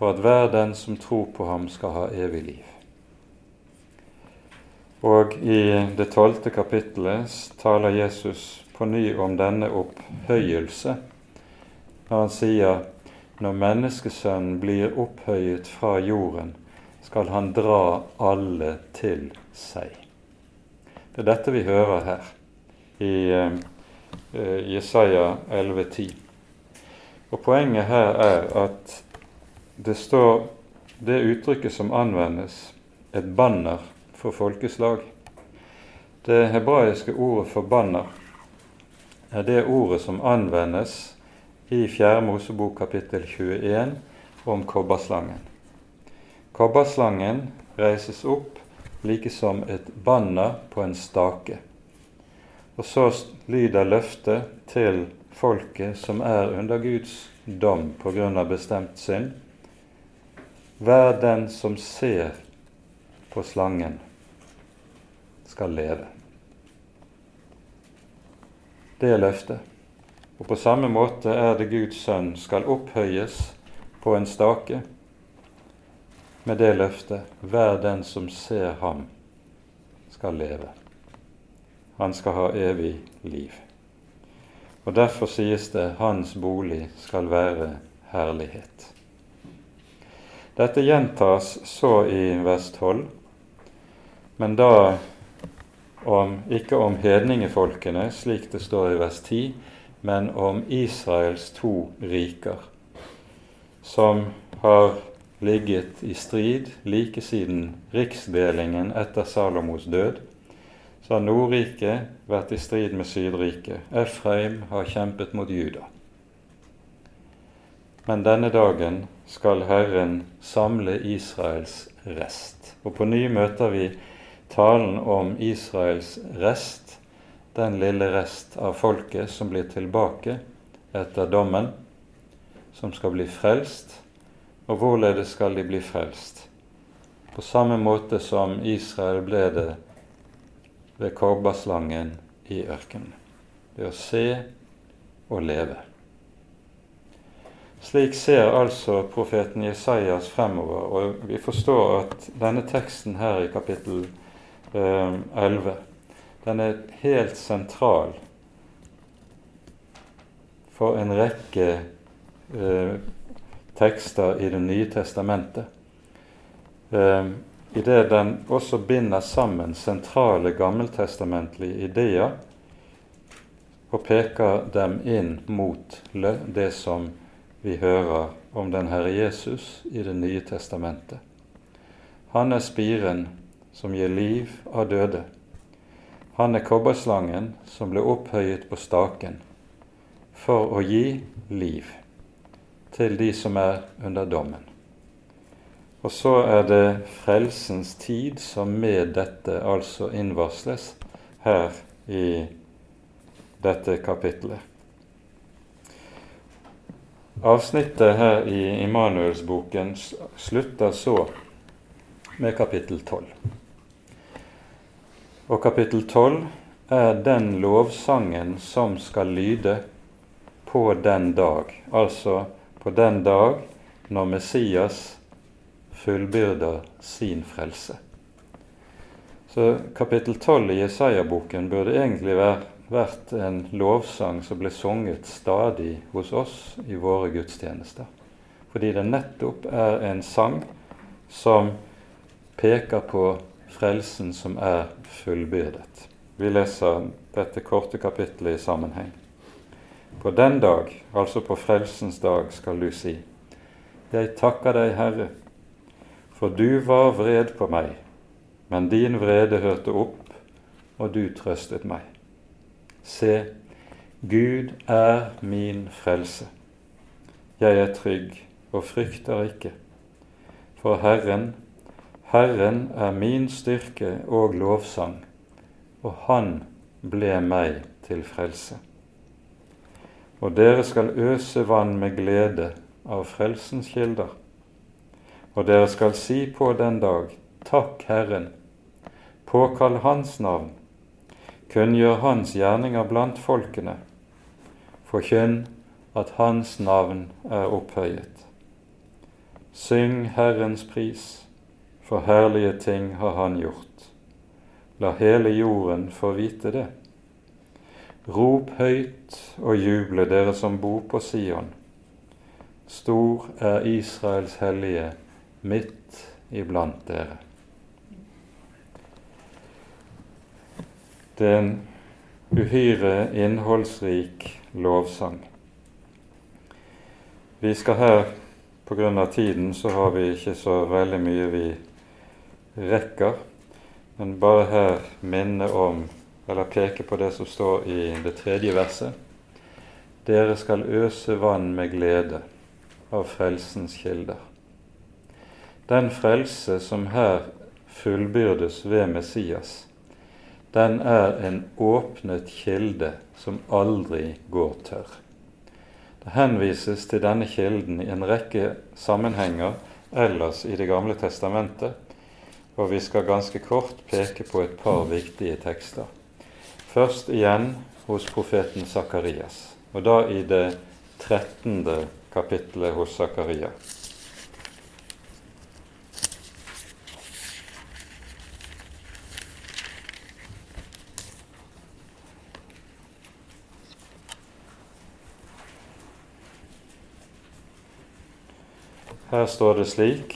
for at hver den som tror på ham, skal ha evig liv. Og i det tolvte kapittelet taler Jesus på ny om denne opphøyelse, når han sier når menneskesønnen blir opphøyet fra jorden, skal han dra alle til seg. Det er dette vi hører her i uh, Jesaja 11,10. Og Poenget her er at det står det uttrykket som anvendes, et banner for folkeslag. Det hebraiske ordet for banner er det ordet som anvendes i 4. Mosebok kapittel 21 om kobberslangen. Kobberslangen reises opp like som et banner på en stake. Og så lyder løftet til folket som er under Guds dom av bestemt synd. Hver den som ser på slangen, skal leve. Det er løftet. Og på samme måte er det Guds sønn skal opphøyes på en stake med det løftet hver den som ser ham, skal leve. Han skal ha evig liv. Og Derfor sies det 'hans bolig skal være herlighet'. Dette gjentas så i vers 12, men da om, ikke om hedningefolkene, slik det står i vers 10, men om Israels to riker, som har ligget i strid like siden riksdelingen etter Salomos død, så har Nordriket vært i strid med Sydriket. Efraim har kjempet mot Juda. Men denne dagen skal Herren samle Israels rest. Og på ny møter vi talen om Israels rest, den lille rest av folket som blir tilbake etter dommen, som skal bli frelst. Og hvorledes skal de bli frelst? På samme måte som Israel ble det ved korbaslangen i ørkenen. Ved å se og leve. Slik ser altså profeten Jesajas fremover, og vi forstår at denne teksten her i kapittel eh, 11 den er helt sentral for en rekke eh, tekster i Det nye testamentet. Eh, i det den også binder sammen sentrale gammeltestamentlige ideer og peker dem inn mot det som vi hører om den Herre Jesus i Det nye testamentet. Han er spiren som gir liv av døde. Han er kobberslangen som ble opphøyet på staken for å gi liv til de som er under dommen. Og så er det frelsens tid som med dette altså innvarsles her i dette kapittelet. Avsnittet her i Immanuelsboken slutter så med kapittel 12. Og kapittel 12 er den lovsangen som skal lyde på den dag, altså på den dag når Messias fullbyrder sin frelse. Så kapittel 12 i Jesaja-boken burde egentlig vært en lovsang som ble sunget stadig hos oss i våre gudstjenester. Fordi det nettopp er en sang som peker på frelsen som er fullbyrdet. Vi leser dette korte kapittelet i sammenheng. På den dag, altså på frelsens dag, skal du si:" Jeg takker deg, Herre, for du var vred på meg, men din vrede hørte opp, og du trøstet meg. Se, Gud er min frelse. Jeg er trygg og frykter ikke. For Herren, Herren er min styrke og lovsang, og Han ble meg til frelse. Og dere skal øse vann med glede av frelsens kilder. Og dere skal si på den dag, Takk Herren, påkall Hans navn, kunngjør Hans gjerninger blant folkene, forkynn at Hans navn er opphøyet. Syng Herrens pris, for herlige ting har Han gjort. La hele jorden få vite det. Rop høyt og juble, dere som bor på Sion. Stor er Israels hellige midt iblant dere. Det er en uhyre innholdsrik lovsang. Vi skal her, pga. tiden, så har vi ikke så veldig mye vi rekker, men bare her minne om, eller peke på det som står i det tredje verset. Dere skal øse vann med glede av frelsens kilder. Den frelse som her fullbyrdes ved Messias, den er en åpnet kilde som aldri går tørr. Det henvises til denne kilden i en rekke sammenhenger ellers i Det gamle testamentet, og vi skal ganske kort peke på et par viktige tekster. Først igjen hos profeten Sakarias, og da i det trettende kapittelet hos Zakaria. Her står det slik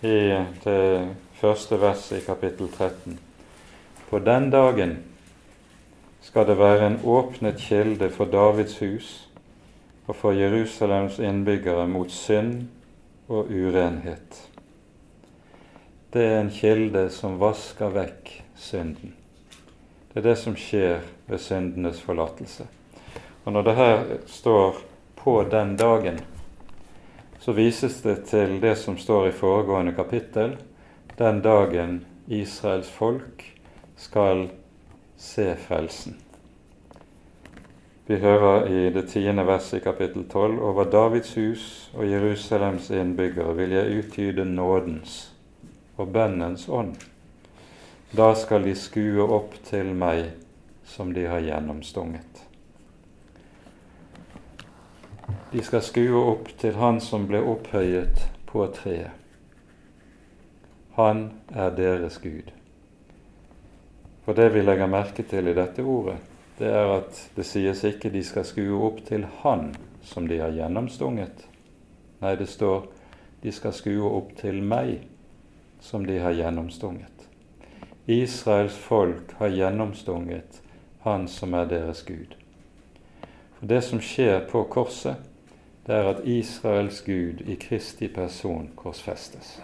i det første verset i kapittel 13. På den dagen skal det være en åpnet kilde for Davids hus og for Jerusalems innbyggere mot synd og urenhet. Det er en kilde som vasker vekk synden. Det er det som skjer ved syndenes forlatelse. Og når det her står 'på den dagen', så vises det til det som står i foregående kapittel, den dagen Israels folk skal se frelsen. Vi hører i det tiende verset i kapittel 12 over Davids hus og Jerusalems innbyggere vil jeg utgyde nådens og bønnens ånd. Da skal de skue opp til meg som de har gjennomstunget. De skal skue opp til Han som ble opphøyet på treet. Han er deres Gud. For det vi legger merke til i dette ordet, det er at det sies ikke de skal skue opp til Han som de har gjennomstunget. Nei, det står de skal skue opp til meg som de har gjennomstunget. Israels folk har gjennomstunget Han som er deres Gud. For det som skjer på korset, det er at Israels Gud i Kristi person korsfestes.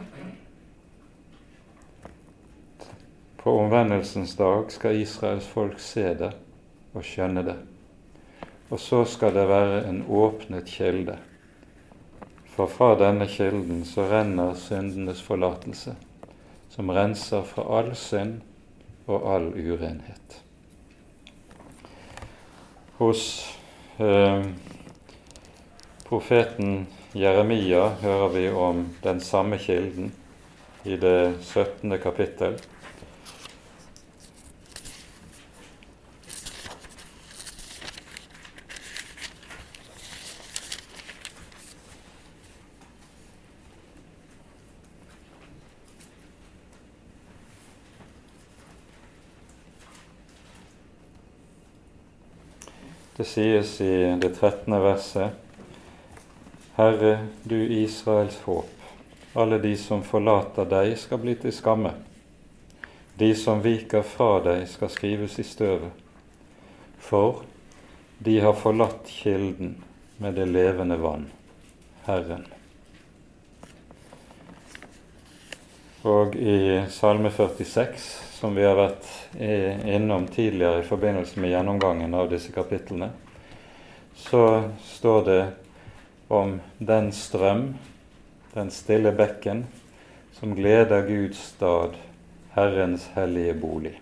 På omvendelsens dag skal Israels folk se det og skjønne det. Og så skal det være en åpnet kilde. For fra denne kilden så renner syndenes forlatelse, som renser fra all synd og all urenhet. Hos eh, profeten Jeremia hører vi om den samme kilden i det 17. kapittel. Det sies i det 13. verset Herre, du Israels håp, alle de som forlater deg, skal bli til skamme. De som viker fra deg, skal skrives i støvet. For de har forlatt kilden med det levende vann, Herren. Og i Salme 46, som vi har vært innom tidligere i forbindelse med gjennomgangen av disse kapitlene, så står det om den strøm, den stille bekken, som gleder Guds stad, Herrens hellige bolig.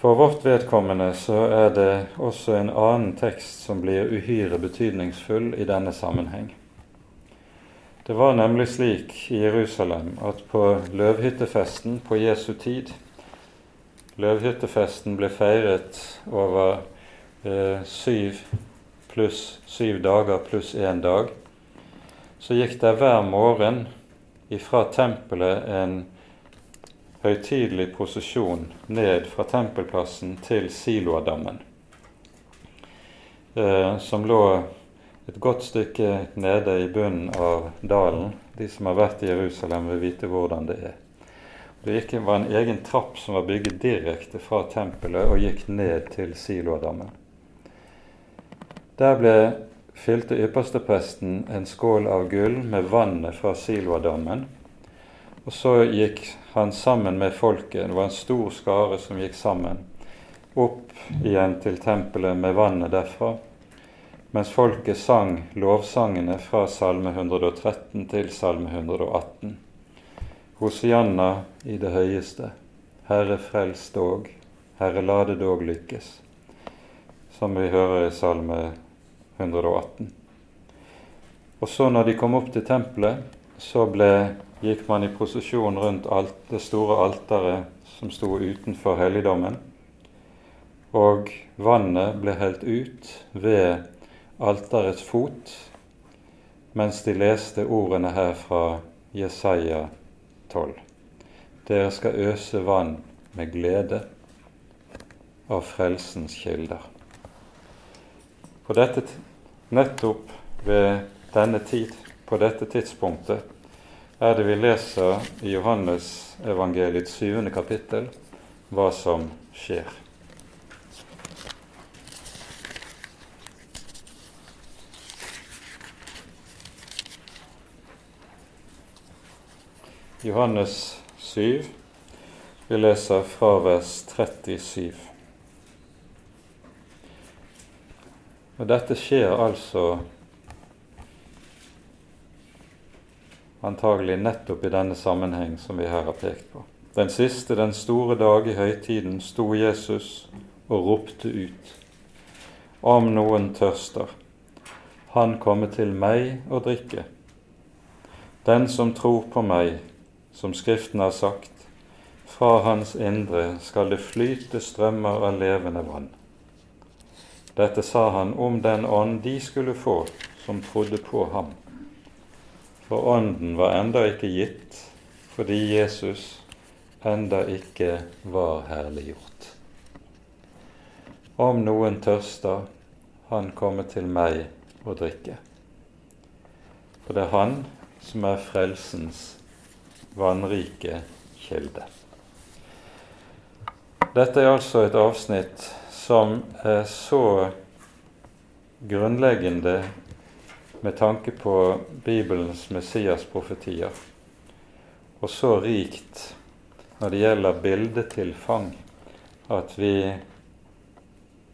For vårt vedkommende så er det også en annen tekst som blir uhyre betydningsfull i denne sammenheng. Det var nemlig slik i Jerusalem at på løvhyttefesten på Jesu tid Løvhyttefesten ble feiret over eh, syv pluss syv dager pluss én dag, så gikk det hver morgen ifra tempelet en høytidelig prosesjon ned fra tempelplassen til Siloadammen, eh, som lå et godt stykke nede i bunnen av dalen. De som har vært i Jerusalem, vil vite hvordan det er. Det gikk, var en egen trapp som var bygget direkte fra tempelet og gikk ned til Siloadammen. Der ble fylte ypperstepresten en skål av gull med vannet fra Siloadammen. Og så gikk han sammen med folket, det var en stor skare som gikk sammen, opp igjen til tempelet med vannet derfra, mens folket sang lovsangene fra Salme 113 til Salme 118. Hosianna i det høyeste, Herre frels dog, Herre la det dog lykkes. som vi hører i Salme 118. Og så når de kom opp til tempelet, så ble, gikk man i prosesjon rundt alt, det store alteret som sto utenfor helligdommen. Og vannet ble helt ut ved alterets fot mens de leste ordene her fra Jesaja 12. Dere skal øse vann med glede av frelsens kilder. På dette, nettopp ved denne tid, på dette tidspunktet, er det vi leser i Johannes evangeliets syvende kapittel hva som skjer. Johannes 7, vi leser fra vers 37. Og Dette skjer altså antagelig nettopp i denne sammenheng som vi her har pekt på. Den siste, den store dag i høytiden, sto Jesus og ropte ut. Om noen tørster, han komme til meg og drikke. Den som tror på meg, som Skriften har sagt, fra hans indre skal det flyte strømmer av levende vann. Dette sa han om den ånd de skulle få som trodde på ham for Ånden var enda ikke gitt fordi Jesus enda ikke var herliggjort. Om noen tørster, han kommer til meg og drikke. For det er han som er frelsens vannrike kilde. Dette er altså et avsnitt som er så grunnleggende med tanke på Bibelens Messias-profetier, og så rikt når det gjelder bildetilfang, at vi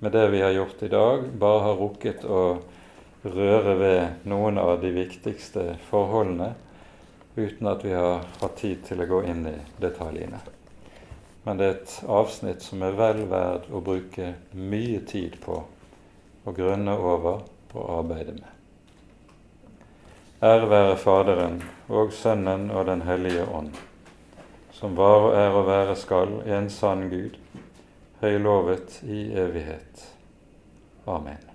med det vi har gjort i dag, bare har rukket å røre ved noen av de viktigste forholdene uten at vi har hatt tid til å gå inn i detaljene. Men det er et avsnitt som er vel verd å bruke mye tid på å grunne over og arbeide med. Ære være Faderen og Sønnen og Den hellige ånd, som var og er og være skal en sann Gud, høylovet i evighet. Amen.